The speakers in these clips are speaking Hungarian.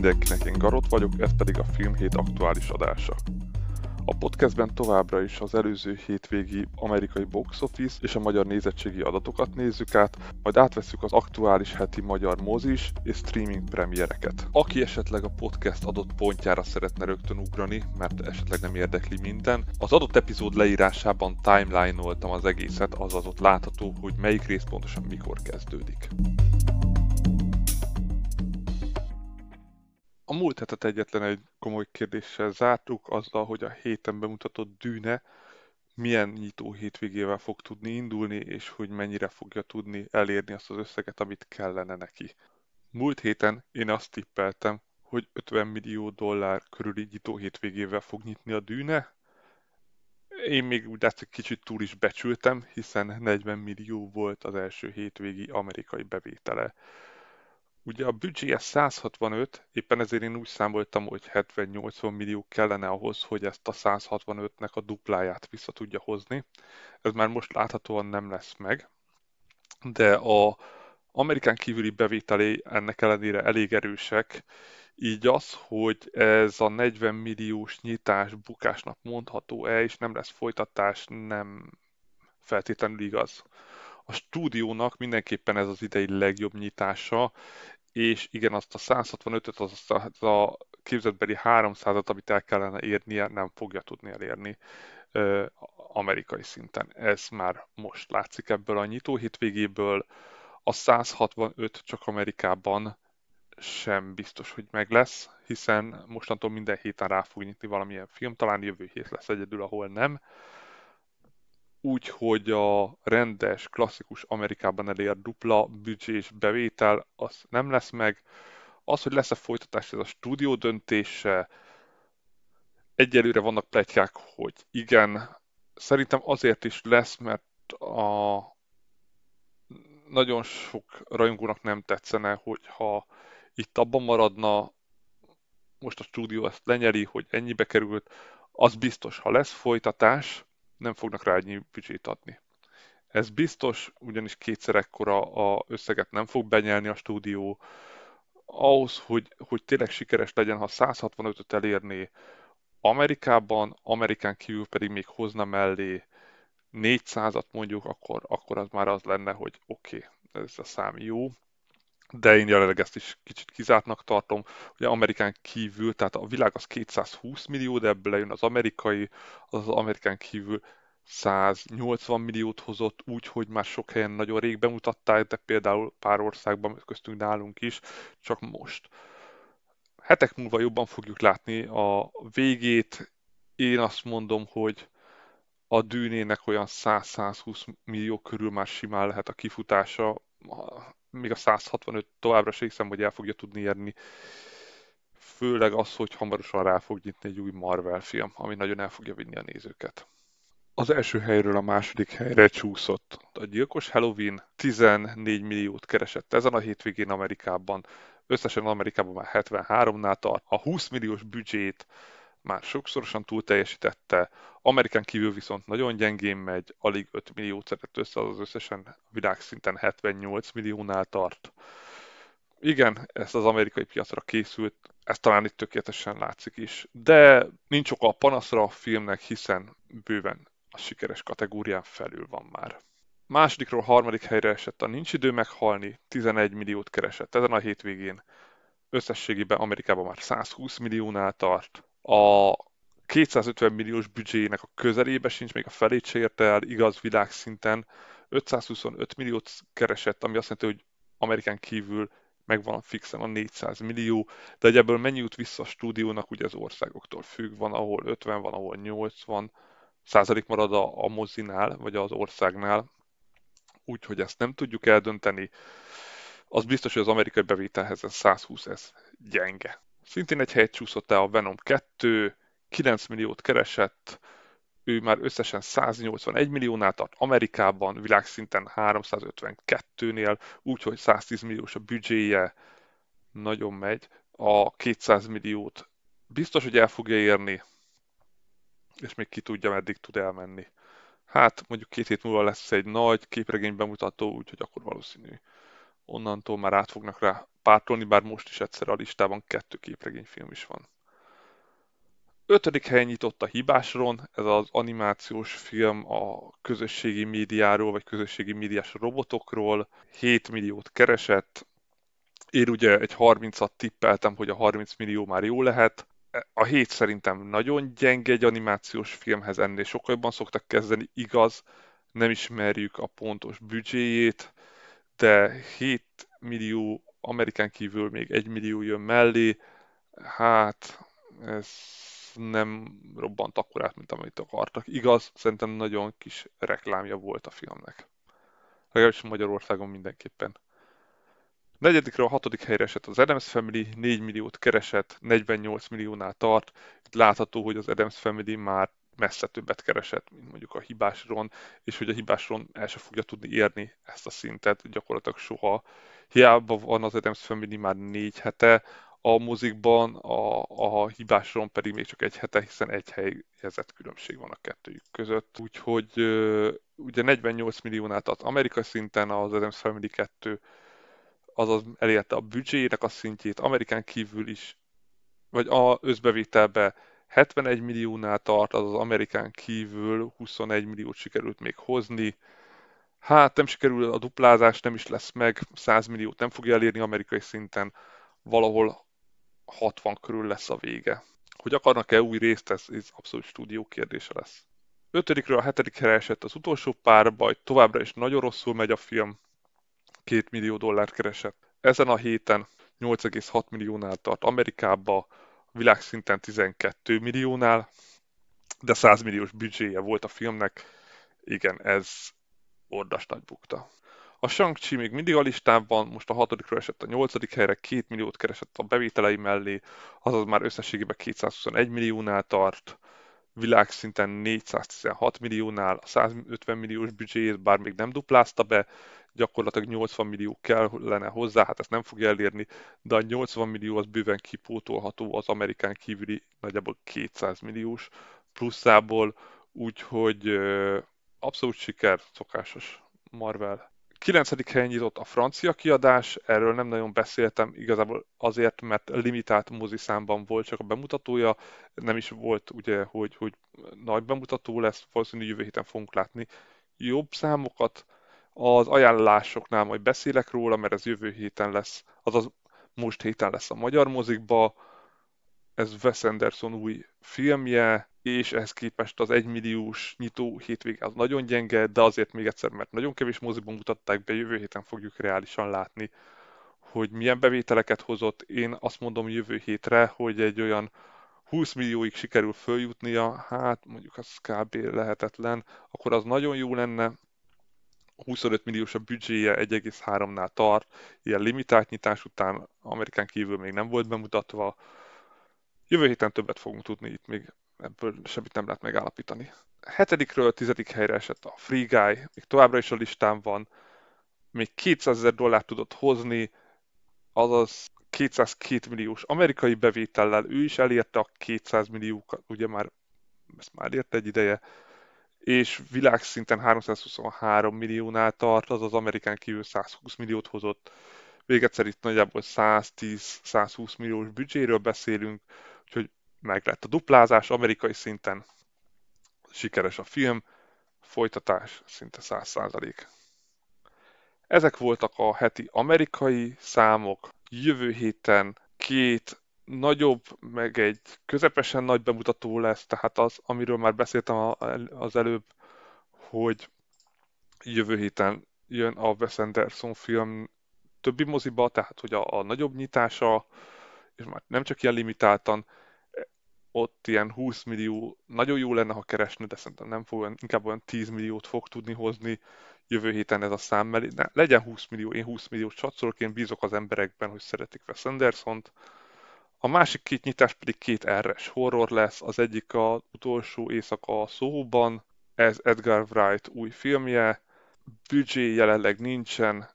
mindenkinek, én Garot vagyok, ez pedig a Filmhét aktuális adása. A podcastben továbbra is az előző hétvégi amerikai box office és a magyar nézettségi adatokat nézzük át, majd átveszük az aktuális heti magyar mozis és streaming premiereket. Aki esetleg a podcast adott pontjára szeretne rögtön ugrani, mert esetleg nem érdekli minden, az adott epizód leírásában timeline-oltam az egészet, azaz ott látható, hogy melyik rész pontosan mikor kezdődik. A múlt hetet egyetlen egy komoly kérdéssel zártuk, azzal, hogy a héten bemutatott dűne milyen nyitó hétvégével fog tudni indulni, és hogy mennyire fogja tudni elérni azt az összeget, amit kellene neki. Múlt héten én azt tippeltem, hogy 50 millió dollár körüli nyitó hétvégével fog nyitni a dűne. Én még úgy látszik kicsit túl is becsültem, hiszen 40 millió volt az első hétvégi amerikai bevétele. Ugye a büdzséje 165, éppen ezért én úgy számoltam, hogy 70-80 millió kellene ahhoz, hogy ezt a 165-nek a dupláját vissza tudja hozni. Ez már most láthatóan nem lesz meg, de a Amerikán kívüli bevételé ennek ellenére elég erősek, így az, hogy ez a 40 milliós nyitás bukásnak mondható-e, és nem lesz folytatás, nem feltétlenül igaz. A stúdiónak mindenképpen ez az idei legjobb nyitása, és igen, azt a 165-öt, az, az a képzetbeli 300-at, amit el kellene érnie, nem fogja tudni elérni ö, amerikai szinten. Ez már most látszik ebből a nyitó hétvégéből. A 165 csak Amerikában sem biztos, hogy meg lesz, hiszen mostantól minden héten rá fog nyitni valamilyen film, talán jövő hét lesz egyedül, ahol nem úgy, hogy a rendes, klasszikus Amerikában elért dupla büdzsés bevétel, az nem lesz meg. Az, hogy lesz-e folytatás, ez a stúdió döntése. Egyelőre vannak pletykák, hogy igen. Szerintem azért is lesz, mert a nagyon sok rajongónak nem tetszene, hogyha itt abban maradna, most a stúdió ezt lenyeli, hogy ennyibe került, az biztos, ha lesz folytatás, nem fognak rá ennyi büdzsét adni. Ez biztos, ugyanis kétszer ekkora a összeget nem fog benyelni a stúdió. Ahhoz, hogy, hogy tényleg sikeres legyen, ha 165-öt elérné Amerikában, Amerikán kívül pedig még hozna mellé 400-at mondjuk, akkor, akkor az már az lenne, hogy oké, okay, ez a szám jó, de én jelenleg ezt is kicsit kizártnak tartom. Ugye Amerikán kívül, tehát a világ az 220 millió, de ebből lejön az amerikai, az, az Amerikán kívül 180 milliót hozott, úgy, hogy már sok helyen nagyon rég bemutatták, de például pár országban, köztünk nálunk is, csak most. Hetek múlva jobban fogjuk látni a végét. Én azt mondom, hogy a dűnének olyan 100-120 millió körül már simán lehet a kifutása még a 165 továbbra se hiszem, hogy el fogja tudni érni. Főleg az, hogy hamarosan rá fog nyitni egy új Marvel film, ami nagyon el fogja vinni a nézőket. Az első helyről a második helyre csúszott. A gyilkos Halloween 14 milliót keresett ezen a hétvégén Amerikában. Összesen Amerikában már 73-nál tart. A 20 milliós büdzsét már sokszorosan túl teljesítette, Amerikán kívül viszont nagyon gyengén megy, alig 5 milliót szedett össze, az összesen világszinten 78 milliónál tart. Igen, ez az amerikai piacra készült, ez talán itt tökéletesen látszik is, de nincs oka a panaszra a filmnek, hiszen bőven a sikeres kategórián felül van már. Másodikról harmadik helyre esett a Nincs idő meghalni, 11 milliót keresett ezen a hétvégén. Összességében Amerikában már 120 milliónál tart a 250 milliós büdzséjének a közelébe sincs, még a felét se érte el, igaz világszinten. 525 milliót keresett, ami azt jelenti, hogy Amerikán kívül megvan fixen a 400 millió, de ebből mennyi jut vissza a stúdiónak, ugye az országoktól függ, van ahol 50, van ahol 80 százalék marad a, a mozinál, vagy az országnál, úgyhogy ezt nem tudjuk eldönteni. Az biztos, hogy az amerikai bevételhez ez 120, ez gyenge. Szintén egy helyet csúszott el a Venom 2, 9 milliót keresett, ő már összesen 181 milliónál tart Amerikában, világszinten 352-nél, úgyhogy 110 milliós a büdzséje, nagyon megy. A 200 milliót biztos, hogy el fogja érni, és még ki tudja, meddig tud elmenni. Hát mondjuk két hét múlva lesz egy nagy képregény bemutató, úgyhogy akkor valószínű, onnantól már át fognak rá pártolni, bár most is egyszer a listában kettő képregényfilm is van. Ötödik helyen nyitott a Hibásron, ez az animációs film a közösségi médiáról, vagy közösségi médiás robotokról. 7 milliót keresett. Én ugye egy 30-at tippeltem, hogy a 30 millió már jó lehet. A 7 szerintem nagyon gyenge egy animációs filmhez, ennél sokkal jobban szoktak kezdeni, igaz, nem ismerjük a pontos büdzséjét, de 7 millió Amerikán kívül még 1 millió jön mellé, hát ez nem robbant akkorát, mint amit akartak. Igaz, szerintem nagyon kis reklámja volt a filmnek. Legalábbis Magyarországon mindenképpen. Negyedikről a hatodik helyre esett az Adams Family, 4 milliót keresett, 48 milliónál tart. Itt látható, hogy az Adams Family már messze többet keresett, mint mondjuk a hibásron, és hogy a hibásron el sem fogja tudni érni ezt a szintet gyakorlatilag soha. Hiába van az Adams Family már négy hete, a mozikban, a, a hibásron pedig még csak egy hete, hiszen egy helyezett különbség van a kettőjük között. Úgyhogy ugye 48 milliónál az amerikai szinten az Adams Family 2 azaz elérte a büdzséjének a szintjét, Amerikán kívül is, vagy a összbevételbe 71 milliónál tart, az Amerikán kívül 21 milliót sikerült még hozni. Hát nem sikerül a duplázás, nem is lesz meg, 100 milliót nem fogja elérni amerikai szinten, valahol 60 körül lesz a vége. Hogy akarnak-e új részt, ez, ez abszolút stúdió kérdése lesz. Ötödikről a hetedik helyre esett az utolsó párbaj, továbbra is nagyon rosszul megy a film, 2 millió dollárt keresett. Ezen a héten 8,6 milliónál tart Amerikába, világszinten 12 milliónál, de 100 milliós büdzséje volt a filmnek. Igen, ez ordas nagy bukta. A shang még mindig a listában, most a hatodikra esett a nyolcadik helyre, két milliót keresett a bevételei mellé, azaz már összességében 221 milliónál tart, világszinten 416 milliónál, a 150 milliós büdzséjét bár még nem duplázta be, gyakorlatilag 80 millió kellene hozzá, hát ezt nem fogja elérni, de a 80 millió az bőven kipótolható az amerikán kívüli nagyjából 200 milliós plusszából, úgyhogy abszolút siker, szokásos Marvel. 9. helyen nyitott a francia kiadás, erről nem nagyon beszéltem, igazából azért, mert limitált moziszámban volt csak a bemutatója, nem is volt ugye, hogy, hogy nagy bemutató lesz, valószínűleg jövő héten fogunk látni jobb számokat. Az ajánlásoknál majd beszélek róla, mert ez jövő héten lesz, azaz most héten lesz a magyar mozikba, ez Wes Anderson új filmje, és ehhez képest az egymilliós nyitó hétvége az nagyon gyenge, de azért még egyszer, mert nagyon kevés moziban mutatták be, jövő héten fogjuk reálisan látni, hogy milyen bevételeket hozott. Én azt mondom jövő hétre, hogy egy olyan 20 millióig sikerül följutnia, hát mondjuk az kb. lehetetlen, akkor az nagyon jó lenne, 25 milliós a büdzséje 1,3-nál tart, ilyen limitált nyitás után Amerikán kívül még nem volt bemutatva. Jövő héten többet fogunk tudni itt még ebből semmit nem lehet megállapítani. A hetedikről a tizedik helyre esett a Free Guy, még továbbra is a listán van, még 200 ezer dollárt tudott hozni, azaz 202 milliós amerikai bevétellel, ő is elérte a 200 milliókat, ugye már ezt már érte egy ideje, és világszinten 323 milliónál tart, az az Amerikán kívül 120 milliót hozott. Még egyszer itt nagyjából 110-120 milliós büdzséről beszélünk, úgyhogy meg lett a duplázás amerikai szinten, sikeres a film, folytatás szinte 100%. Ezek voltak a heti amerikai számok. Jövő héten két nagyobb, meg egy közepesen nagy bemutató lesz, tehát az, amiről már beszéltem az előbb, hogy jövő héten jön a Wes Anderson film többi moziba, tehát hogy a, a nagyobb nyitása, és már nem csak ilyen limitáltan, ott ilyen 20 millió, nagyon jó lenne, ha keresne, de szerintem nem fog, inkább olyan 10 milliót fog tudni hozni jövő héten ez a szám, mert ne, legyen 20 millió, én 20 milliót csatszolok, én bízok az emberekben, hogy szeretik Wes anderson. A másik két nyitás pedig két RS horror lesz, az egyik a utolsó éjszaka a szóban, ez Edgar Wright új filmje, büdzsé jelenleg nincsen,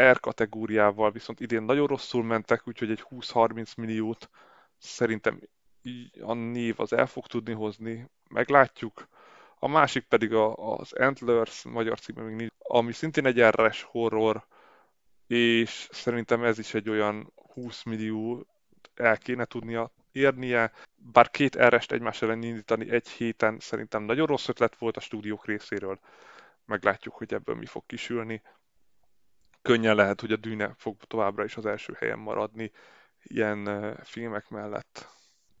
R kategóriával viszont idén nagyon rosszul mentek, úgyhogy egy 20-30 milliót szerintem a név az el fog tudni hozni, meglátjuk. A másik pedig a, az Antlers, magyar címe még nincs, ami szintén egy RS horror, és szerintem ez is egy olyan 20 millió el kéne tudnia érnie, bár két erest egymás ellen indítani egy héten szerintem nagyon rossz ötlet volt a stúdiók részéről. Meglátjuk, hogy ebből mi fog kisülni. Könnyen lehet, hogy a Dűne fog továbbra is az első helyen maradni ilyen filmek mellett.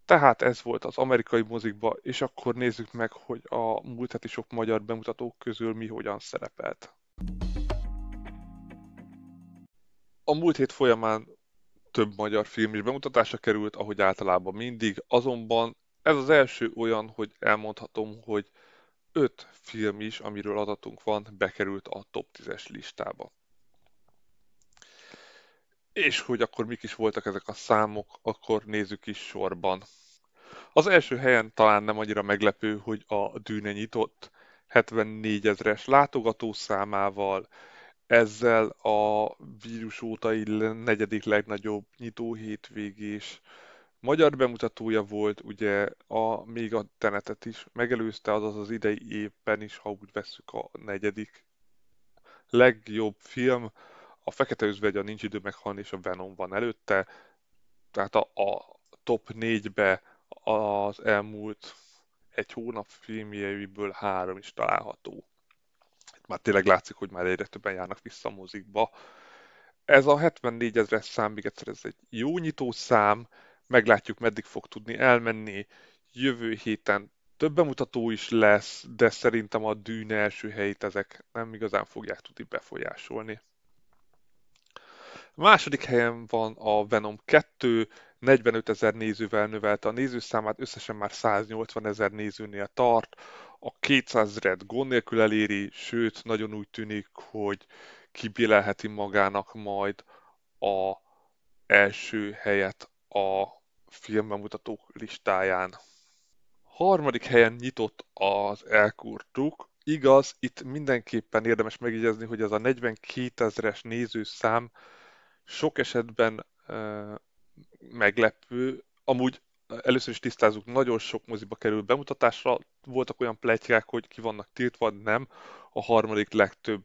Tehát ez volt az amerikai mozikba, és akkor nézzük meg, hogy a múlt heti sok magyar bemutatók közül mi hogyan szerepelt. A múlt hét folyamán több magyar film is bemutatásra került, ahogy általában mindig, azonban ez az első olyan, hogy elmondhatom, hogy öt film is, amiről adatunk van, bekerült a top 10-es listába. És hogy akkor mik is voltak ezek a számok, akkor nézzük is sorban. Az első helyen talán nem annyira meglepő, hogy a Dűne nyitott 74 ezres látogatószámával, ezzel a vírus ótai negyedik legnagyobb nyitó hétvégés magyar bemutatója volt, ugye a, még a Tenetet is megelőzte, azaz az idei évben is, ha úgy vesszük a negyedik legjobb film, a Fekete Özvegy, a Nincs idő meghalni és a Venom van előtte, tehát a, a top 4-be az elmúlt egy hónap filmjeiből három is található már tényleg látszik, hogy már egyre többen járnak vissza a mozikba. Ez a 74 ezeres szám, még egyszer ez egy jó nyitó szám, meglátjuk meddig fog tudni elmenni. Jövő héten több bemutató is lesz, de szerintem a dűne első helyét ezek nem igazán fogják tudni befolyásolni. Második helyen van a Venom 2, 45 ezer nézővel növelte a nézőszámát, összesen már 180 ezer nézőnél tart a 200 red gond nélkül eléri, sőt, nagyon úgy tűnik, hogy kibélelheti magának majd a első helyet a filmbemutatók listáján. Harmadik helyen nyitott az elkurtuk. Igaz, itt mindenképpen érdemes megjegyezni, hogy ez a 42 ezeres nézőszám sok esetben meglepő. Amúgy először is tisztázunk, nagyon sok moziba kerül bemutatásra, voltak olyan pletykák, hogy ki vannak tiltva, nem. A harmadik legtöbb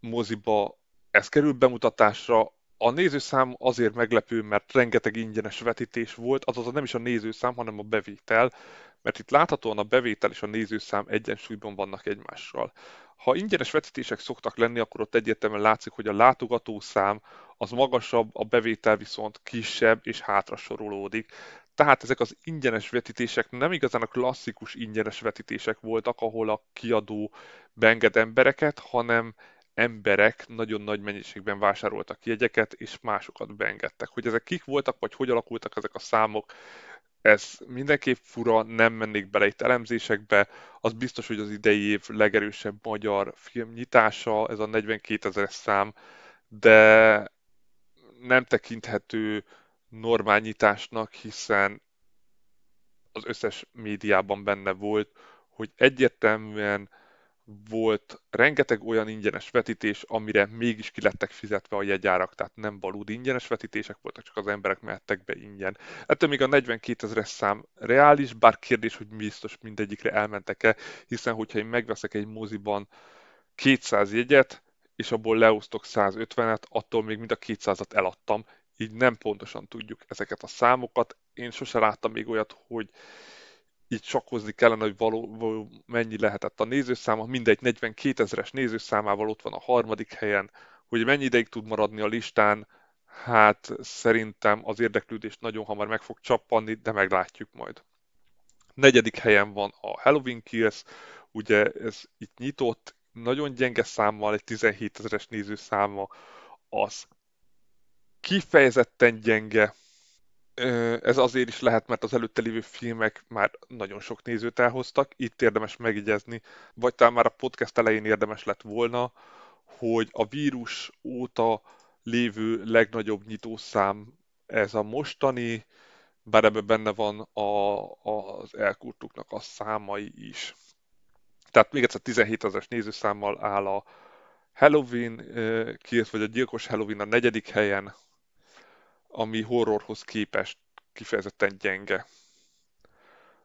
moziba ez kerül bemutatásra, a nézőszám azért meglepő, mert rengeteg ingyenes vetítés volt, azaz nem is a nézőszám, hanem a bevétel, mert itt láthatóan a bevétel és a nézőszám egyensúlyban vannak egymással. Ha ingyenes vetítések szoktak lenni, akkor ott egyértelműen látszik, hogy a látogatószám az magasabb, a bevétel viszont kisebb és hátra. Tehát ezek az ingyenes vetítések nem igazán a klasszikus ingyenes vetítések voltak, ahol a kiadó beenged embereket, hanem emberek nagyon nagy mennyiségben vásároltak jegyeket, és másokat beengedtek. Hogy ezek kik voltak, vagy hogy alakultak ezek a számok, ez mindenképp fura, nem mennék bele itt elemzésekbe. Az biztos, hogy az idei év legerősebb magyar film nyitása, ez a 42 ezeres szám, de nem tekinthető normál nyitásnak, hiszen az összes médiában benne volt, hogy egyértelműen volt rengeteg olyan ingyenes vetítés, amire mégis ki lettek fizetve a jegyárak, tehát nem valódi ingyenes vetítések voltak, csak az emberek mehettek be ingyen. Ettől még a 42 ezeres szám reális, bár kérdés, hogy biztos mindegyikre elmentek-e, hiszen hogyha én megveszek egy moziban 200 jegyet, és abból leosztok 150-et, attól még mind a 200-at eladtam, így nem pontosan tudjuk ezeket a számokat. Én sose láttam még olyat, hogy így sakkozni kellene, hogy való, való mennyi lehetett a nézőszáma. Mindegy 42 ezeres nézőszámával ott van a harmadik helyen, hogy mennyi ideig tud maradni a listán, hát szerintem az érdeklődés nagyon hamar meg fog csappanni, de meglátjuk majd. Negyedik helyen van a Halloween Kills, ugye ez itt nyitott, nagyon gyenge számmal, egy 17 ezeres nézőszáma, az kifejezetten gyenge, ez azért is lehet, mert az előtte lévő filmek már nagyon sok nézőt elhoztak, itt érdemes megjegyezni, vagy talán már a podcast elején érdemes lett volna, hogy a vírus óta lévő legnagyobb nyitószám ez a mostani, bár ebben benne van a, az elkurtuknak a számai is. Tehát még egyszer 17 ezeres nézőszámmal áll a Halloween, kiért vagy a gyilkos Halloween a negyedik helyen, ami horrorhoz képest kifejezetten gyenge.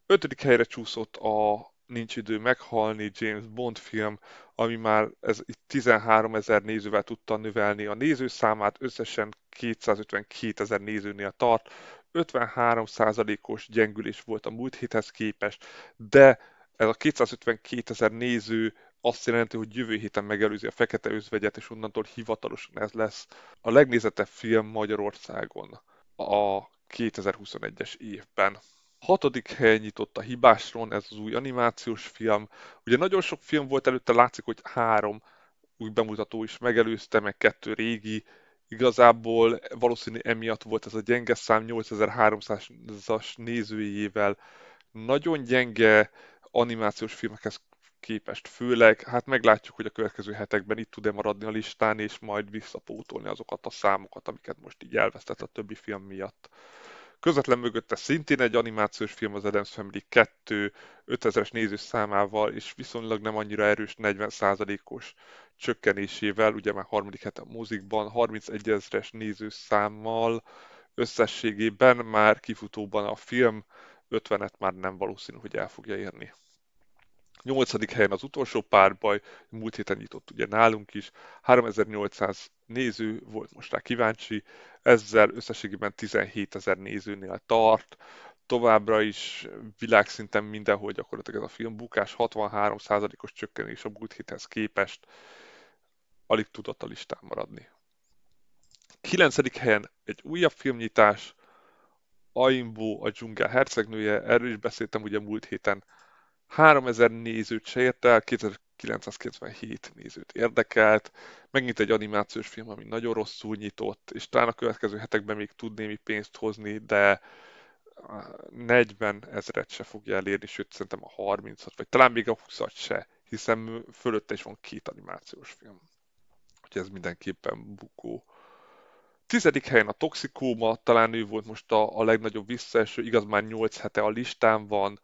Ötödik helyre csúszott a Nincs idő meghalni, James Bond film, ami már ez 13 ezer nézővel tudta növelni a nézőszámát, összesen 252 ezer nézőnél tart, 53%-os gyengülés volt a múlt héthez képest, de ez a 252 ezer néző azt jelenti, hogy jövő héten megelőzi a Fekete Özvegyet, és onnantól hivatalosan ez lesz a legnézettebb film Magyarországon a 2021-es évben. Hatodik helyen nyitott a Hibásron, ez az új animációs film. Ugye nagyon sok film volt előtte, látszik, hogy három új bemutató is megelőzte, meg kettő régi. Igazából valószínű emiatt volt ez a gyenge szám 8300-as nézőjével. Nagyon gyenge animációs filmekhez képest főleg, hát meglátjuk, hogy a következő hetekben itt tud-e maradni a listán, és majd visszapótolni azokat a számokat, amiket most így elvesztett a többi film miatt. Közvetlen mögötte szintén egy animációs film az Adams Family 2 5000-es nézőszámával, és viszonylag nem annyira erős 40%-os csökkenésével, ugye már harmadik hete a mozikban, 31 ezeres nézőszámmal, összességében már kifutóban a film 50-et már nem valószínű, hogy el fogja érni. Nyolcadik helyen az utolsó párbaj, múlt héten nyitott ugye nálunk is, 3800 néző volt most rá kíváncsi, ezzel összességében 17 ezer nézőnél tart, továbbra is világszinten mindenhol gyakorlatilag ez a film bukás, 63%-os csökkenés a múlt héthez képest, alig tudott a listán maradni. 9. helyen egy újabb filmnyitás, Aimbo, a dzsungel hercegnője, erről is beszéltem ugye múlt héten, 3000 nézőt se ért el, 2997 nézőt érdekelt, megint egy animációs film, ami nagyon rosszul nyitott, és talán a következő hetekben még tud némi pénzt hozni, de 40 ezeret se fogja elérni, sőt szerintem a 30-at, vagy talán még a 20-at se, hiszen fölötte is van két animációs film. Úgyhogy ez mindenképpen bukó. Tizedik helyen a Toxikóma, talán ő volt most a, a legnagyobb visszaeső, igaz már 8 hete a listán van,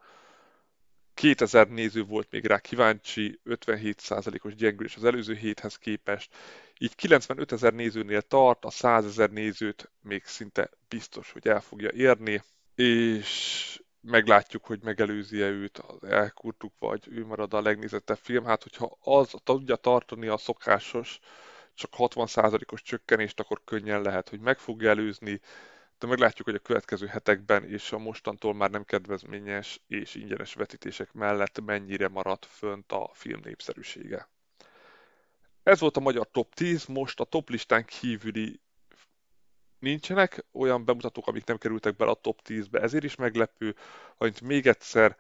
2000 néző volt még rá kíváncsi, 57%-os gyengülés az előző héthez képest, így 95 ezer nézőnél tart, a 100 ezer nézőt még szinte biztos, hogy el fogja érni, és meglátjuk, hogy megelőzi-e őt, elkurtuk, vagy ő marad a legnézettebb film. Hát, hogyha az tudja tartani a szokásos, csak 60%-os csökkenést, akkor könnyen lehet, hogy meg fogja előzni, de meglátjuk, hogy a következő hetekben és a mostantól már nem kedvezményes és ingyenes vetítések mellett mennyire maradt fönt a film népszerűsége. Ez volt a magyar top 10, most a top listán kívüli nincsenek olyan bemutatók, amik nem kerültek bele a top 10-be, ezért is meglepő, hogy még egyszer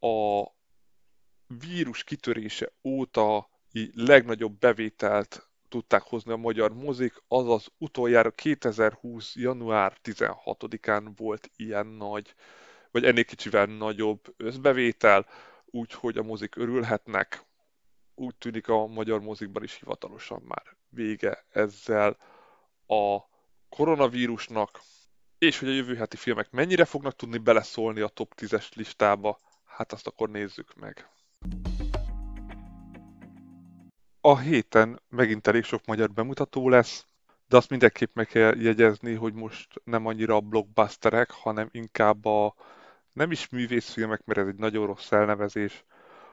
a vírus kitörése óta legnagyobb bevételt tudták hozni a magyar mozik, azaz utoljára 2020. január 16-án volt ilyen nagy, vagy ennél kicsivel nagyobb összbevétel, úgyhogy a mozik örülhetnek. Úgy tűnik a magyar mozikban is hivatalosan már vége ezzel a koronavírusnak, és hogy a jövő heti filmek mennyire fognak tudni beleszólni a top 10-es listába, hát azt akkor nézzük meg. A héten megint elég sok magyar bemutató lesz, de azt mindenképp meg kell jegyezni, hogy most nem annyira a blockbusterek, hanem inkább a nem is művészfilmek, mert ez egy nagyon rossz elnevezés,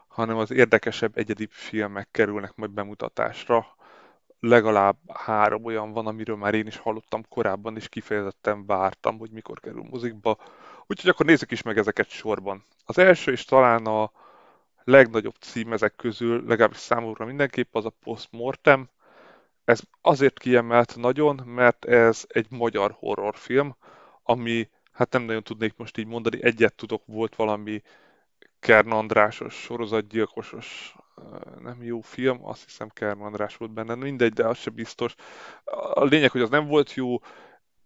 hanem az érdekesebb egyedi filmek kerülnek majd bemutatásra. Legalább három olyan van, amiről már én is hallottam korábban, és kifejezetten vártam, hogy mikor kerül mozikba. Úgyhogy akkor nézzük is meg ezeket sorban. Az első és talán a legnagyobb cím ezek közül, legalábbis számomra mindenképp az a Postmortem. Ez azért kiemelt nagyon, mert ez egy magyar horrorfilm, ami, hát nem nagyon tudnék most így mondani, egyet tudok, volt valami Kern Andrásos, sorozatgyilkosos, nem jó film, azt hiszem Kern András volt benne, mindegy, de az sem biztos. A lényeg, hogy az nem volt jó,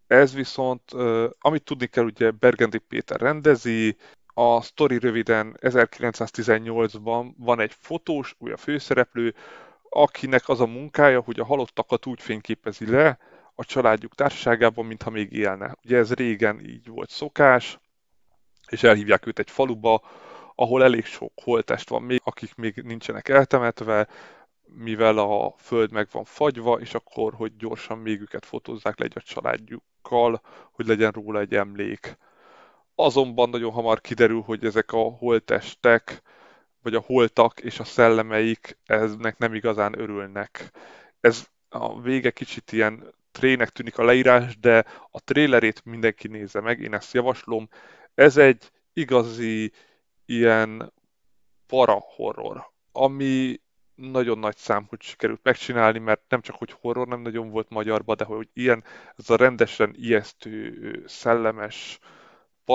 ez viszont, amit tudni kell, ugye Bergendi Péter rendezi, a sztori röviden 1918-ban van egy fotós, vagy a főszereplő, akinek az a munkája, hogy a halottakat úgy fényképezi le a családjuk társaságában, mintha még élne. Ugye ez régen így volt szokás, és elhívják őt egy faluba, ahol elég sok holtest van még, akik még nincsenek eltemetve, mivel a föld meg van fagyva, és akkor, hogy gyorsan még őket fotózzák le egy a családjukkal, hogy legyen róla egy emlék azonban nagyon hamar kiderül, hogy ezek a holtestek vagy a holtak és a szellemeik eznek nem igazán örülnek. Ez a vége kicsit ilyen trének tűnik a leírás, de a trélerét mindenki nézze meg, én ezt javaslom. Ez egy igazi ilyen para horror, ami nagyon nagy szám, hogy sikerült megcsinálni, mert nem csak, hogy horror nem nagyon volt magyarba, de hogy ilyen, ez a rendesen ijesztő, szellemes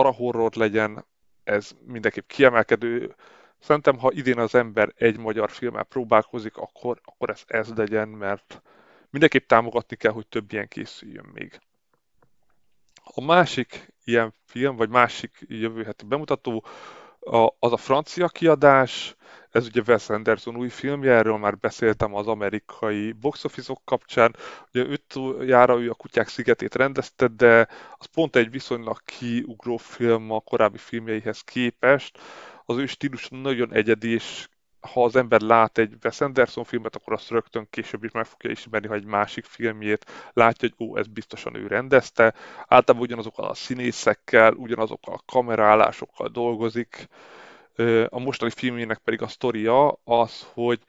horror legyen, ez mindenképp kiemelkedő. Szerintem, ha idén az ember egy magyar filmmel próbálkozik, akkor, akkor ez ez legyen, mert mindenképp támogatni kell, hogy több ilyen készüljön még. A másik ilyen film, vagy másik jövő heti bemutató, az a francia kiadás, ez ugye Wes Anderson új filmje, erről már beszéltem az amerikai box office kapcsán. Ugye jára ő a Kutyák szigetét rendezte, de az pont egy viszonylag kiugró film a korábbi filmjeihez képest. Az ő stílus nagyon egyedi, és ha az ember lát egy Wes Anderson filmet, akkor azt rögtön később is meg fogja ismerni, ha egy másik filmjét látja, hogy ó, ez biztosan ő rendezte. Általában ugyanazokkal a színészekkel, ugyanazokkal a kamerálásokkal dolgozik. A mostani filmjének pedig a sztoria az, hogy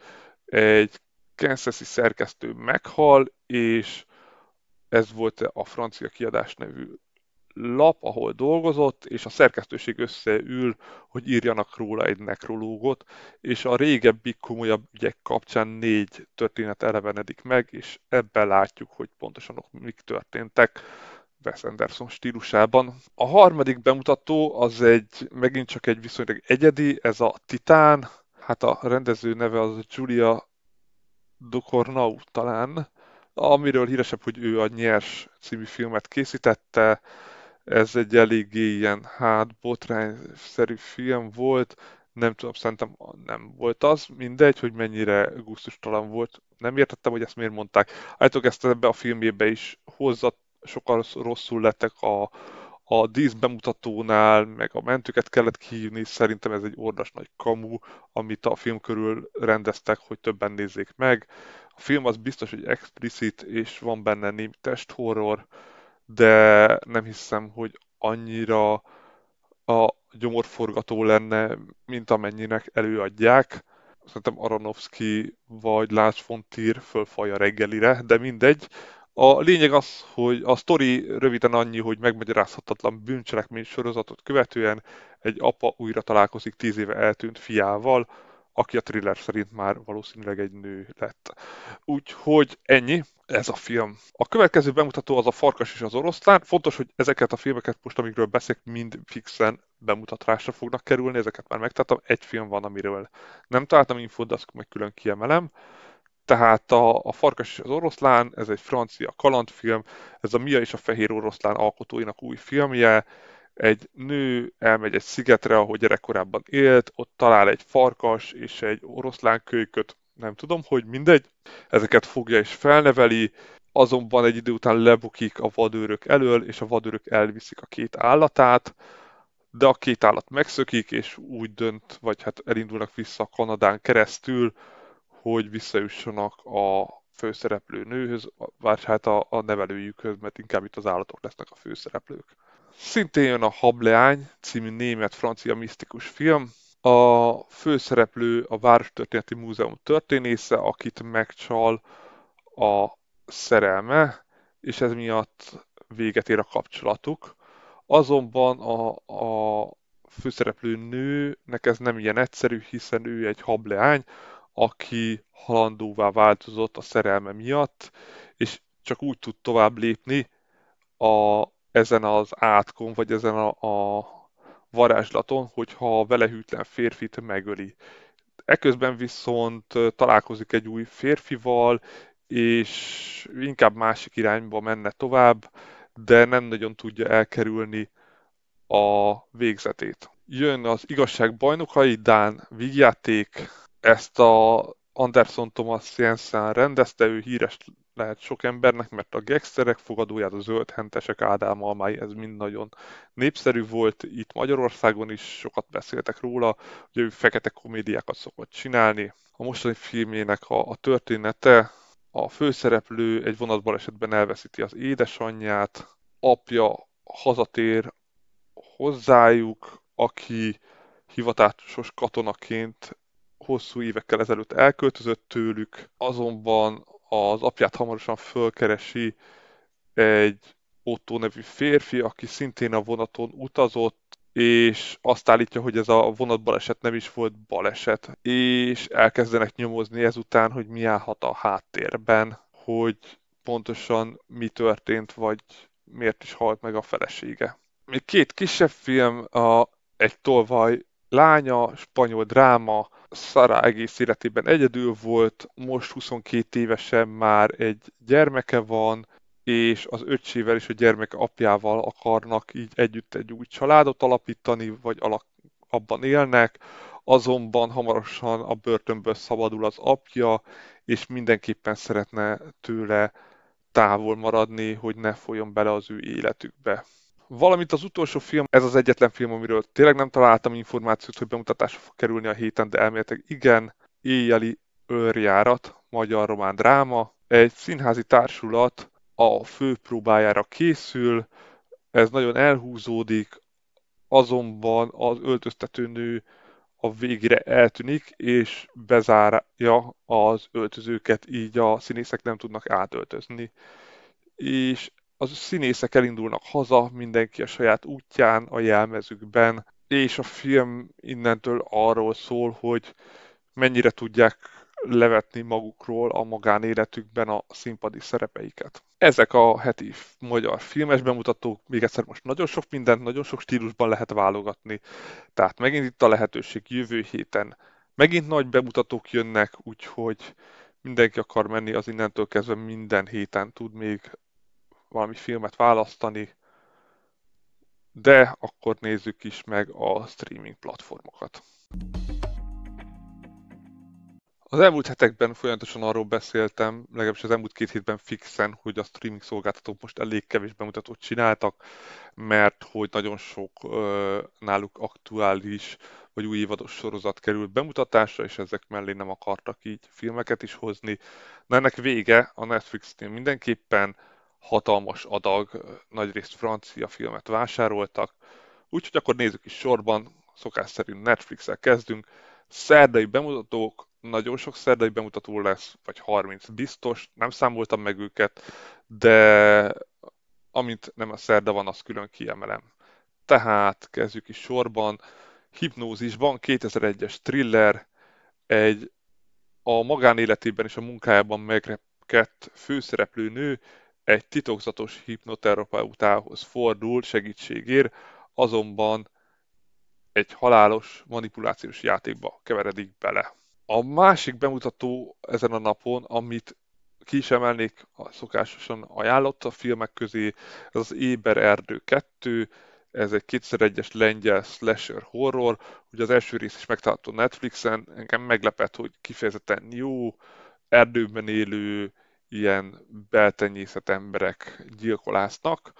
egy Kansas-i szerkesztő meghal, és ez volt a francia kiadás nevű lap, ahol dolgozott, és a szerkesztőség összeül, hogy írjanak róla egy nekrológot, és a régebbi komolyabb ügyek kapcsán négy történet elevenedik meg, és ebben látjuk, hogy pontosan mik történtek. Wes Anderson stílusában. A harmadik bemutató az egy, megint csak egy viszonylag egyedi, ez a Titán. Hát a rendező neve az Julia Ducournau talán, amiről híresebb, hogy ő a Nyers című filmet készítette, ez egy eléggé ilyen hát botrányszerű film volt, nem tudom, szerintem nem volt az, mindegy, hogy mennyire gusztustalan volt. Nem értettem, hogy ezt miért mondták. Állítok ezt ebbe a filmjébe is hozza, sokkal rosszul lettek a, a dísz bemutatónál, meg a mentőket kellett kihívni, szerintem ez egy ordas nagy kamu, amit a film körül rendeztek, hogy többen nézzék meg. A film az biztos, hogy explicit, és van benne némi testhorror, de nem hiszem, hogy annyira a gyomorforgató lenne, mint amennyinek előadják. Szerintem Aronofsky vagy Lars von Trier fölfalja reggelire, de mindegy. A lényeg az, hogy a sztori röviden annyi, hogy megmagyarázhatatlan bűncselekmény sorozatot követően egy apa újra találkozik tíz éve eltűnt fiával, aki a thriller szerint már valószínűleg egy nő lett. Úgyhogy ennyi, ez a film. A következő bemutató az a Farkas és az oroszlán. Fontos, hogy ezeket a filmeket most, amikről beszélek, mind fixen bemutatásra fognak kerülni, ezeket már megtaláltam. Egy film van, amiről nem találtam infót, de azt meg külön kiemelem. Tehát a, a Farkas és az oroszlán, ez egy francia kalandfilm, ez a Mia és a Fehér Oroszlán alkotóinak új filmje, egy nő elmegy egy szigetre, ahol gyerekkorában élt, ott talál egy farkas és egy oroszlán kölyköt, nem tudom, hogy mindegy. Ezeket fogja és felneveli, azonban egy idő után lebukik a vadőrök elől, és a vadőrök elviszik a két állatát, de a két állat megszökik, és úgy dönt, vagy hát elindulnak vissza Kanadán keresztül, hogy visszajussanak a főszereplő nőhöz, vagy hát a, a nevelőjükhöz, mert inkább itt az állatok lesznek a főszereplők. Szintén jön a Hableány című német-francia misztikus film. A főszereplő a Várostörténeti Múzeum történésze, akit megcsal a szerelme, és ez miatt véget ér a kapcsolatuk. Azonban a, a főszereplő nőnek ez nem ilyen egyszerű, hiszen ő egy hableány, aki halandóvá változott a szerelme miatt, és csak úgy tud tovább lépni a ezen az átkon, vagy ezen a, a varázslaton, hogyha a vele hűtlen férfit megöli. Eközben viszont találkozik egy új férfival, és inkább másik irányba menne tovább, de nem nagyon tudja elkerülni a végzetét. Jön az igazság bajnokai, Dán vígjáték, ezt a Anderson Thomas Jensen rendezte, ő híres lehet sok embernek, mert a gangsterek fogadóját, a zöldhentesek ádámalmái, ez mind nagyon népszerű volt. Itt Magyarországon is sokat beszéltek róla, hogy ő fekete komédiákat szokott csinálni. A mostani filmjének a, a története, a főszereplő egy vonatbalesetben elveszíti az édesanyját, apja hazatér hozzájuk, aki hivatásos katonaként hosszú évekkel ezelőtt elköltözött tőlük, azonban az apját hamarosan fölkeresi egy Otto nevű férfi, aki szintén a vonaton utazott, és azt állítja, hogy ez a vonatbaleset nem is volt baleset, és elkezdenek nyomozni ezután, hogy mi állhat a háttérben, hogy pontosan mi történt, vagy miért is halt meg a felesége. Még két kisebb film, a Egy tolvaj lánya, spanyol dráma, Szara egész életében egyedül volt, most 22 évesen már egy gyermeke van, és az öcsével és a gyermek apjával akarnak így együtt egy új családot alapítani, vagy alak, abban élnek, azonban hamarosan a börtönből szabadul az apja, és mindenképpen szeretne tőle távol maradni, hogy ne folyjon bele az ő életükbe. Valamint az utolsó film, ez az egyetlen film, amiről tényleg nem találtam információt, hogy bemutatásra fog kerülni a héten, de elméletileg igen, éjjeli őrjárat, magyar-román dráma. Egy színházi társulat a főpróbájára készül, ez nagyon elhúzódik, azonban az öltöztető nő a végére eltűnik, és bezárja az öltözőket, így a színészek nem tudnak átöltözni. És a színészek elindulnak haza, mindenki a saját útján, a jelmezükben, és a film innentől arról szól, hogy mennyire tudják levetni magukról a magánéletükben a színpadi szerepeiket. Ezek a heti magyar filmes bemutatók, még egyszer most nagyon sok mindent, nagyon sok stílusban lehet válogatni, tehát megint itt a lehetőség jövő héten. Megint nagy bemutatók jönnek, úgyhogy mindenki akar menni, az innentől kezdve minden héten tud még valami filmet választani, de akkor nézzük is meg a streaming platformokat. Az elmúlt hetekben folyamatosan arról beszéltem, legalábbis az elmúlt két hétben fixen, hogy a streaming szolgáltatók most elég kevés bemutatót csináltak, mert hogy nagyon sok ö, náluk aktuális vagy új évados sorozat került bemutatásra, és ezek mellé nem akartak így filmeket is hozni. Na ennek vége a Netflixnél mindenképpen hatalmas adag, nagyrészt francia filmet vásároltak, úgyhogy akkor nézzük is sorban, szokás szerint Netflix-el kezdünk. Szerdai bemutatók, nagyon sok szerdai bemutató lesz, vagy 30 biztos, nem számoltam meg őket, de amint nem a szerda van, azt külön kiemelem. Tehát kezdjük is sorban. Hipnózisban 2001-es thriller, egy a magánéletében és a munkájában megrekedt főszereplő nő egy titokzatos hipnoterapeutához fordul segítségért, azonban egy halálos manipulációs játékba keveredik bele. A másik bemutató ezen a napon, amit ki is emelnék a szokásosan ajánlott a filmek közé, ez az Éber Erdő 2, ez egy 2001-es lengyel slasher horror, ugye az első rész is megtalálható Netflixen, engem meglepett, hogy kifejezetten jó, erdőben élő, ilyen beltenyészet emberek gyilkolásznak.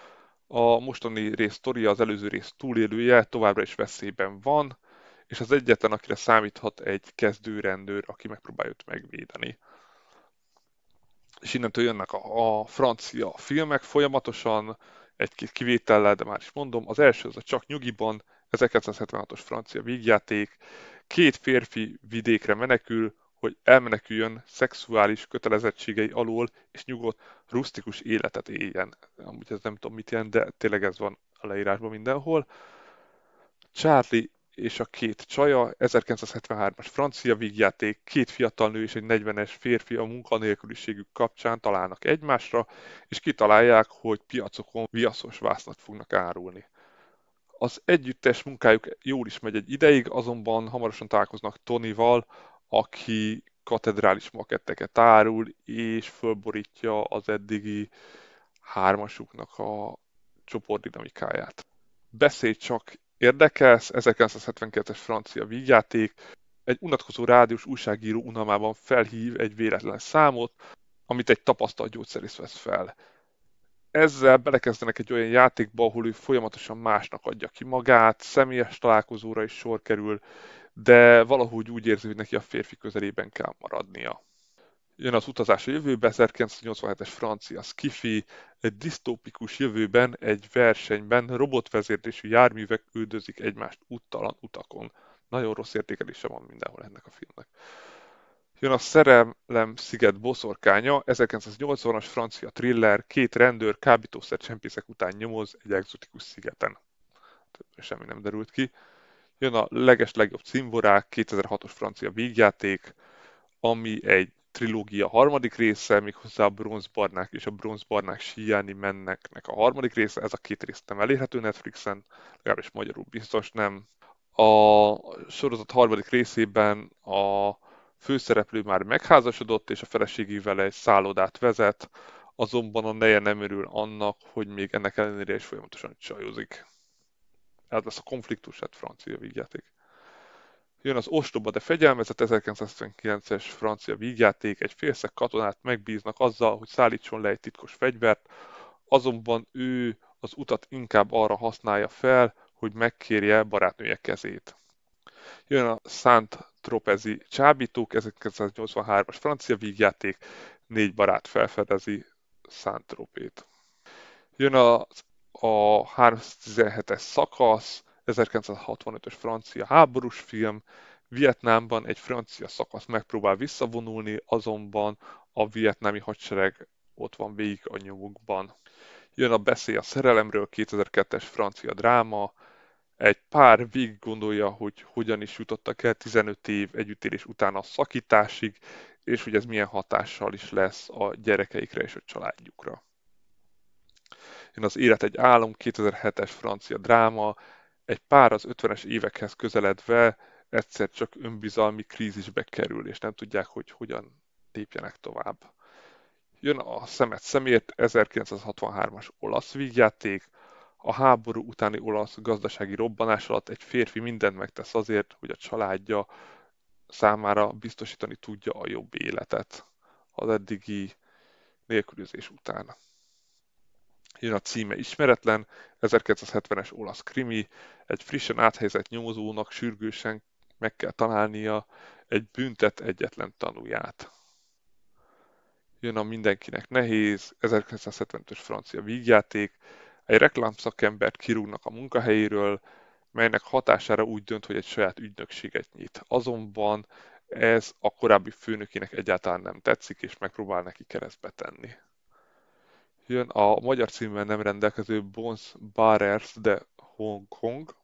A mostani rész sztoria, az előző rész túlélője továbbra is veszélyben van, és az egyetlen, akire számíthat egy kezdőrendőr, aki megpróbálja őt megvédeni. És innentől jönnek a, a francia filmek folyamatosan, egy-két kivétellel, de már is mondom. Az első az a Csak nyugiban, 1976-os francia vígjáték. Két férfi vidékre menekül, hogy elmeneküljön szexuális kötelezettségei alól, és nyugodt, rustikus életet éljen. Amúgy ez nem tudom mit jelent, de tényleg ez van a leírásban mindenhol. Charlie és a két csaja, 1973-as francia vígjáték, két fiatal nő és egy 40-es férfi a munkanélküliségük kapcsán találnak egymásra, és kitalálják, hogy piacokon viaszos vászlat fognak árulni. Az együttes munkájuk jól is megy egy ideig, azonban hamarosan találkoznak Tonyval, aki katedrális maketteket árul, és fölborítja az eddigi hármasuknak a csoportdinamikáját. Beszélj csak érdekes, 1972-es francia vígjáték, egy unatkozó rádiós újságíró unalmában felhív egy véletlen számot, amit egy tapasztalt gyógyszerész vesz fel. Ezzel belekezdenek egy olyan játékba, ahol ő folyamatosan másnak adja ki magát, személyes találkozóra is sor kerül, de valahogy úgy érzi, hogy neki a férfi közelében kell maradnia. Jön az utazás a jövőbe, 1987-es francia skifi, egy disztópikus jövőben egy versenyben robotvezérlésű járművek üldözik egymást úttalan utakon. Nagyon rossz értékelése van mindenhol ennek a filmnek. Jön a Szerelem sziget boszorkánya, 1980-as francia thriller, két rendőr kábítószer csempészek után nyomoz egy egzotikus szigeten. Semmi nem derült ki. Jön a leges legjobb cimborák, 2006-os francia vígjáték, ami egy trilógia harmadik része, méghozzá a bronzbarnák és a bronzbarnák síjáni menneknek a harmadik része. Ez a két rész nem elérhető Netflixen, legalábbis magyarul biztos nem. A sorozat harmadik részében a főszereplő már megházasodott, és a feleségével egy szállodát vezet, azonban a neje nem örül annak, hogy még ennek ellenére is folyamatosan csajozik. Ez lesz a konfliktus, hát francia vígjáték. Jön az Ostoba, de fegyelmezett 1979-es francia vígjáték, egy félszeg katonát megbíznak azzal, hogy szállítson le egy titkos fegyvert, azonban ő az utat inkább arra használja fel, hogy megkérje barátnője kezét. Jön a Saint Tropezi csábítók, 1983-as francia vígjáték, négy barát felfedezi Saint Tropét. Jön a, a 317-es szakasz, 1965-ös francia háborús film, Vietnámban egy francia szakasz megpróbál visszavonulni, azonban a vietnámi hadsereg ott van végig a nyomukban. Jön a Beszél a szerelemről, 2002-es francia dráma, egy pár végig gondolja, hogy hogyan is jutottak el 15 év együttélés után a szakításig, és hogy ez milyen hatással is lesz a gyerekeikre és a családjukra. Jön az Élet egy álom, 2007-es francia dráma, egy pár az 50-es évekhez közeledve egyszer csak önbizalmi krízisbe kerül, és nem tudják, hogy hogyan lépjenek tovább. Jön a Szemet szemért, 1963-as olasz vígjáték, a háború utáni olasz gazdasági robbanás alatt egy férfi mindent megtesz azért, hogy a családja számára biztosítani tudja a jobb életet az eddigi nélkülözés után. Jön a címe ismeretlen, 1970-es olasz krimi, egy frissen áthelyezett nyomozónak sürgősen meg kell találnia egy büntet egyetlen tanúját. Jön a mindenkinek nehéz, 1975-ös francia vígjáték, egy reklámszakembert kirúgnak a munkahelyéről, melynek hatására úgy dönt, hogy egy saját ügynökséget nyit. Azonban ez a korábbi főnökének egyáltalán nem tetszik, és megpróbál neki keresztbe tenni. Jön a magyar címben nem rendelkező Bones Barers de Hong Kong,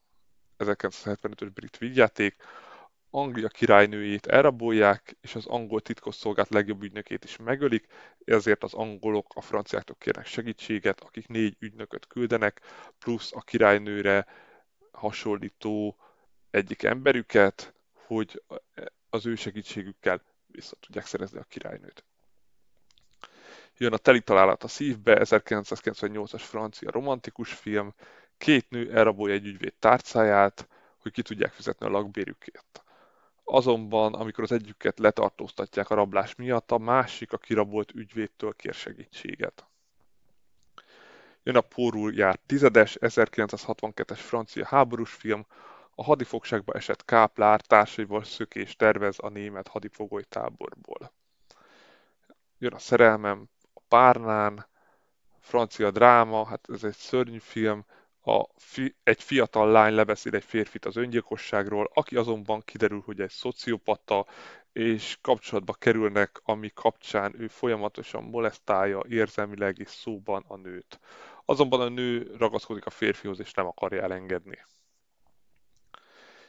1975-ös brit vígjáték, Anglia királynőjét elrabolják, és az angol titkosszolgált legjobb ügynökét is megölik, ezért az angolok a franciáktól kérnek segítséget, akik négy ügynököt küldenek, plusz a királynőre hasonlító egyik emberüket, hogy az ő segítségükkel vissza tudják szerezni a királynőt. Jön a Teli találat a szívbe, 1998-as francia romantikus film, két nő elrabolja egy ügyvéd tárcáját, hogy ki tudják fizetni a lakbérükért. Azonban, amikor az együket letartóztatják a rablás miatt, a másik a kirabolt ügyvédtől kér segítséget. Jön a Pórul járt tizedes, 1962-es francia háborús film, a hadifogságba esett káplár társaival szökés tervez a német hadifogoly táborból. Jön a szerelmem, párnán, francia dráma, hát ez egy szörnyű film, a fi, egy fiatal lány lebeszél egy férfit az öngyilkosságról, aki azonban kiderül, hogy egy szociopata, és kapcsolatba kerülnek, ami kapcsán ő folyamatosan molesztálja érzelmileg és szóban a nőt. Azonban a nő ragaszkodik a férfihoz, és nem akarja elengedni.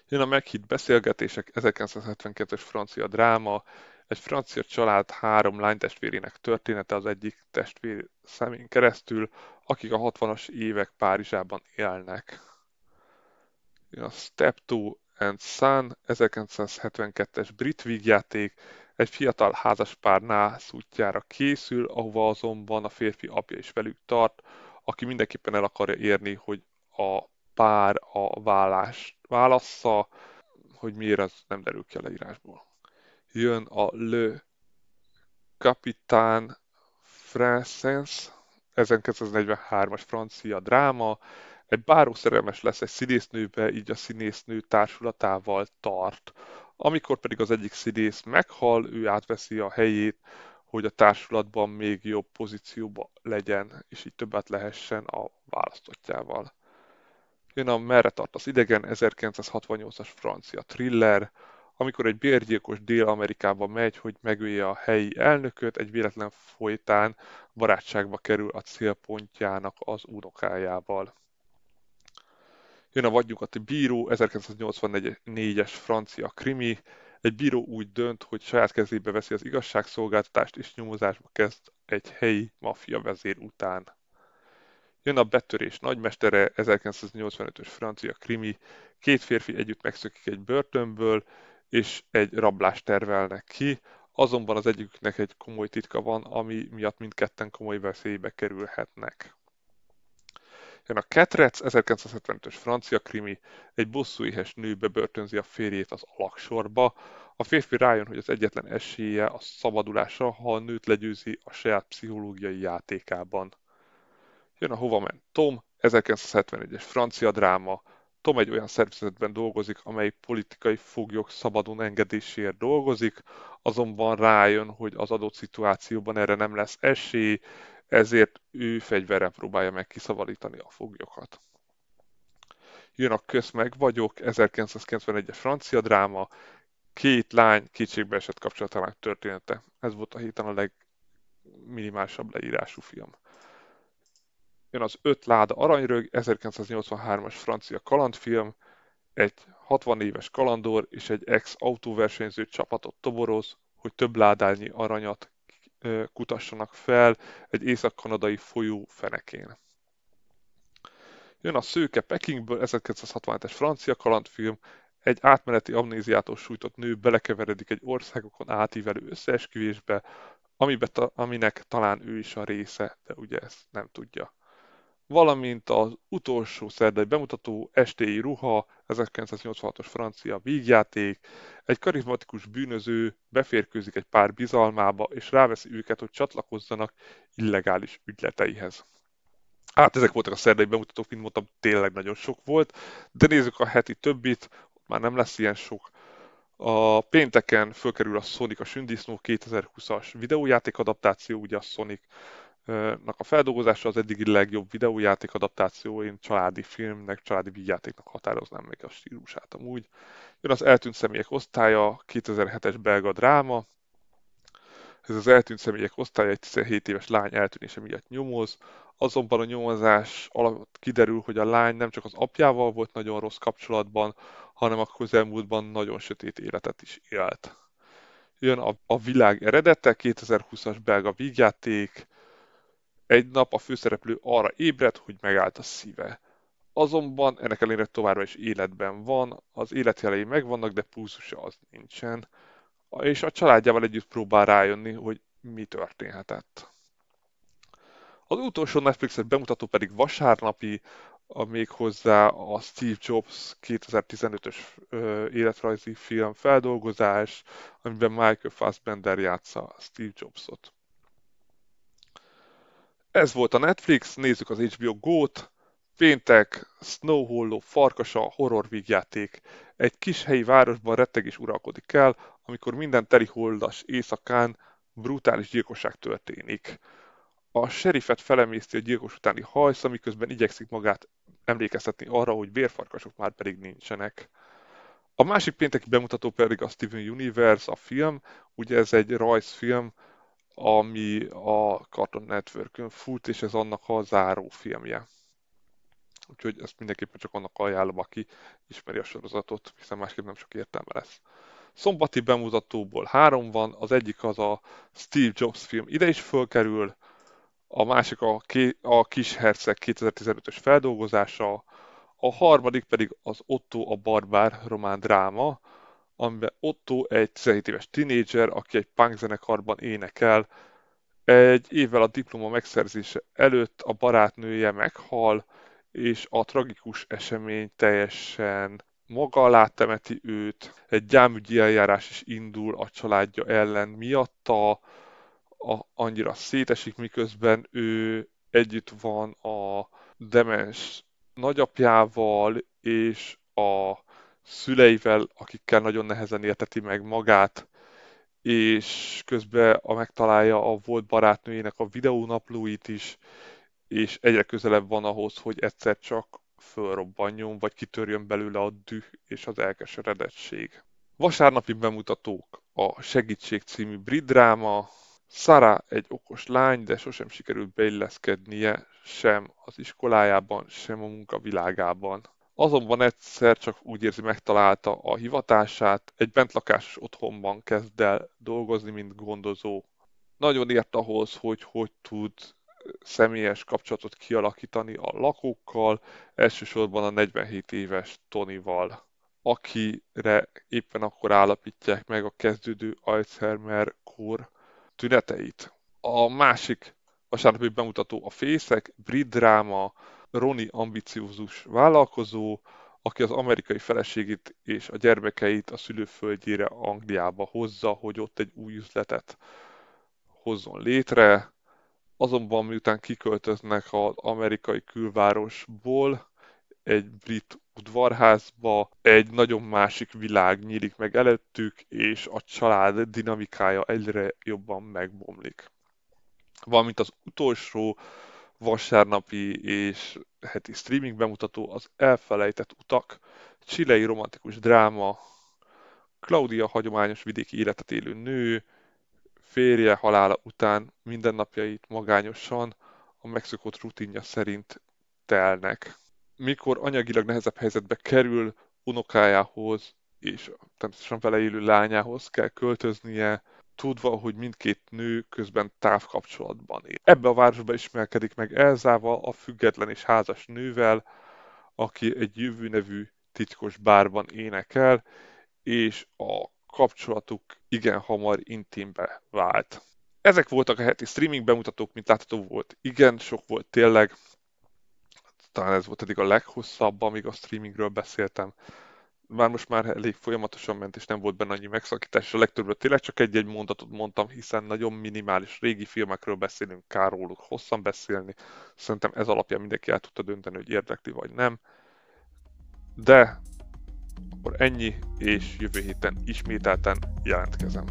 Jön a meghitt beszélgetések, 1972-es francia dráma, egy francia család három lánytestvérének története az egyik testvér szemén keresztül, akik a 60-as évek Párizsában élnek. A Step 2 and Son 1972-es brit vígjáték egy fiatal házaspár nász útjára készül, ahova azonban a férfi apja is velük tart, aki mindenképpen el akarja érni, hogy a pár a vállás válassza, hogy miért az nem derül ki a leírásból jön a Le Capitaine Français, 1943-as francia dráma, egy báró szerelmes lesz egy színésznőbe, így a színésznő társulatával tart. Amikor pedig az egyik színész meghal, ő átveszi a helyét, hogy a társulatban még jobb pozícióba legyen, és így többet lehessen a választottjával. Jön a Merre tart az idegen, 1968-as francia thriller, amikor egy bérgyilkos Dél-Amerikába megy, hogy megölje a helyi elnököt, egy véletlen folytán barátságba kerül a célpontjának az unokájával. Jön a vadnyugati bíró, 1984-es francia krimi. Egy bíró úgy dönt, hogy saját kezébe veszi az igazságszolgáltatást és nyomozásba kezd egy helyi maffia vezér után. Jön a betörés nagymestere, 1985-ös francia krimi. Két férfi együtt megszökik egy börtönből, és egy rablást tervelnek ki, azonban az egyiknek egy komoly titka van, ami miatt mindketten komoly veszélybe kerülhetnek. Jön a Ketrec, 1975-ös francia krimi, egy bosszúéhes nő bebörtönzi a férjét az alaksorba. A férfi rájön, hogy az egyetlen esélye a szabadulásra, ha a nőt legyőzi a saját pszichológiai játékában. Jön a Hova ment Tom, 1971-es francia dráma. Tom egy olyan szervezetben dolgozik, amely politikai foglyok szabadon engedéséért dolgozik, azonban rájön, hogy az adott szituációban erre nem lesz esély, ezért ő fegyverrel próbálja meg kiszabadítani a foglyokat. Jön a Köz meg vagyok, 1991-es francia dráma, két lány kétségbe esett kapcsolatának története. Ez volt a héten a legminimálisabb leírású film. Jön az Öt láda aranyrög, 1983-as francia kalandfilm, egy 60 éves kalandor és egy ex-autóversenyző csapatot toboroz, hogy több ládányi aranyat kutassanak fel egy észak-kanadai folyó fenekén. Jön a Szőke Pekingből, 1967-es francia kalandfilm, egy átmeneti amnéziától sújtott nő belekeveredik egy országokon átívelő összeesküvésbe, amibe ta, aminek talán ő is a része, de ugye ezt nem tudja. Valamint az utolsó szerdai bemutató Estéi ruha, 1986-os francia vígjáték, egy karizmatikus bűnöző beférkőzik egy pár bizalmába, és ráveszi őket, hogy csatlakozzanak illegális ügyleteihez. Hát ezek voltak a szerdai bemutatók, mint mondtam, tényleg nagyon sok volt, de nézzük a heti többit, már nem lesz ilyen sok. A pénteken fölkerül a Sonic a Sündisznó 2020-as videójáték adaptáció, ugye a Sonic nak a feldolgozása az eddigi legjobb videójáték adaptáció, én családi filmnek, családi vígjátéknak határoznám még a stílusát amúgy. Jön az eltűnt személyek osztálya, 2007-es belga dráma. Ez az eltűnt személyek osztálya egy 17 éves lány eltűnése miatt nyomoz, azonban a nyomozás alatt kiderül, hogy a lány nem csak az apjával volt nagyon rossz kapcsolatban, hanem a közelmúltban nagyon sötét életet is élt. Jön a, a világ eredete, 2020-as belga vígjáték, egy nap a főszereplő arra ébred, hogy megállt a szíve. Azonban ennek ellenére továbbra is életben van, az életjelei megvannak, de pulzusa az nincsen, és a családjával együtt próbál rájönni, hogy mi történhetett. Az utolsó Netflixet bemutató pedig vasárnapi, a még hozzá a Steve Jobs 2015-ös életrajzi film feldolgozás, amiben Michael Fassbender játsza Steve Jobsot. Ez volt a Netflix, nézzük az HBO Go-t. Péntek, Snow Hollow, farkasa, horror vígjáték. Egy kis helyi városban rettegés uralkodik el, amikor minden holdas éjszakán brutális gyilkosság történik. A serifet felemészti a gyilkos utáni hajsz, miközben igyekszik magát emlékeztetni arra, hogy vérfarkasok már pedig nincsenek. A másik pénteki bemutató pedig a Steven Universe, a film. Ugye ez egy rajzfilm, ami a Cartoon network fut, és ez annak a záró filmje. Úgyhogy ezt mindenképpen csak annak ajánlom, aki ismeri a sorozatot, hiszen másképp nem sok értelme lesz. Szombati bemutatóból három van, az egyik az a Steve Jobs film, ide is fölkerül, a másik a, a Kis Herceg 2015-ös feldolgozása, a harmadik pedig az Otto a Barbár román dráma, amiben Otto egy 17 éves tinédzser, aki egy punk zenekarban énekel. Egy évvel a diploma megszerzése előtt a barátnője meghal, és a tragikus esemény teljesen maga alá temeti őt. Egy gyámügyi eljárás is indul a családja ellen miatta, a, annyira szétesik, miközben ő együtt van a demens nagyapjával és a szüleivel, akikkel nagyon nehezen érteti meg magát, és közben a megtalálja a volt barátnőjének a videónaplóit is, és egyre közelebb van ahhoz, hogy egyszer csak fölrobbanjon, vagy kitörjön belőle a düh és az elkeseredettség. Vasárnapi bemutatók a Segítség című brit dráma, Sara egy okos lány, de sosem sikerült beilleszkednie sem az iskolájában, sem a munkavilágában. Azonban egyszer csak úgy érzi megtalálta a hivatását, egy bentlakásos otthonban kezd el dolgozni, mint gondozó. Nagyon ért ahhoz, hogy hogy tud személyes kapcsolatot kialakítani a lakókkal, elsősorban a 47 éves Tonyval, akire éppen akkor állapítják meg a kezdődő Alzheimer-kór tüneteit. A másik vasárnapi bemutató a Fészek, brit dráma, Roni ambiciózus vállalkozó, aki az amerikai feleségét és a gyermekeit a szülőföldjére Angliába hozza, hogy ott egy új üzletet hozzon létre. Azonban miután kiköltöznek az amerikai külvárosból, egy brit udvarházba, egy nagyon másik világ nyílik meg előttük, és a család dinamikája egyre jobban megbomlik. Valamint az utolsó vasárnapi és heti streaming bemutató az Elfelejtett utak, csilei romantikus dráma, Claudia hagyományos vidéki életet élő nő, férje halála után mindennapjait magányosan a megszokott rutinja szerint telnek. Mikor anyagilag nehezebb helyzetbe kerül, unokájához és természetesen vele élő lányához kell költöznie, tudva, hogy mindkét nő közben távkapcsolatban él. Ebbe a városba ismerkedik meg Elzával, a független és házas nővel, aki egy jövő nevű titkos bárban énekel, és a kapcsolatuk igen hamar intimbe vált. Ezek voltak a heti streaming bemutatók, mint látható volt. Igen, sok volt tényleg. Talán ez volt eddig a leghosszabb, amíg a streamingről beszéltem már most már elég folyamatosan ment, és nem volt benne annyi megszakítás, a legtöbbet tényleg csak egy-egy mondatot mondtam, hiszen nagyon minimális régi filmekről beszélünk, kár róluk hosszan beszélni. Szerintem ez alapján mindenki el tudta dönteni, hogy érdekli vagy nem. De akkor ennyi, és jövő héten ismételten jelentkezem.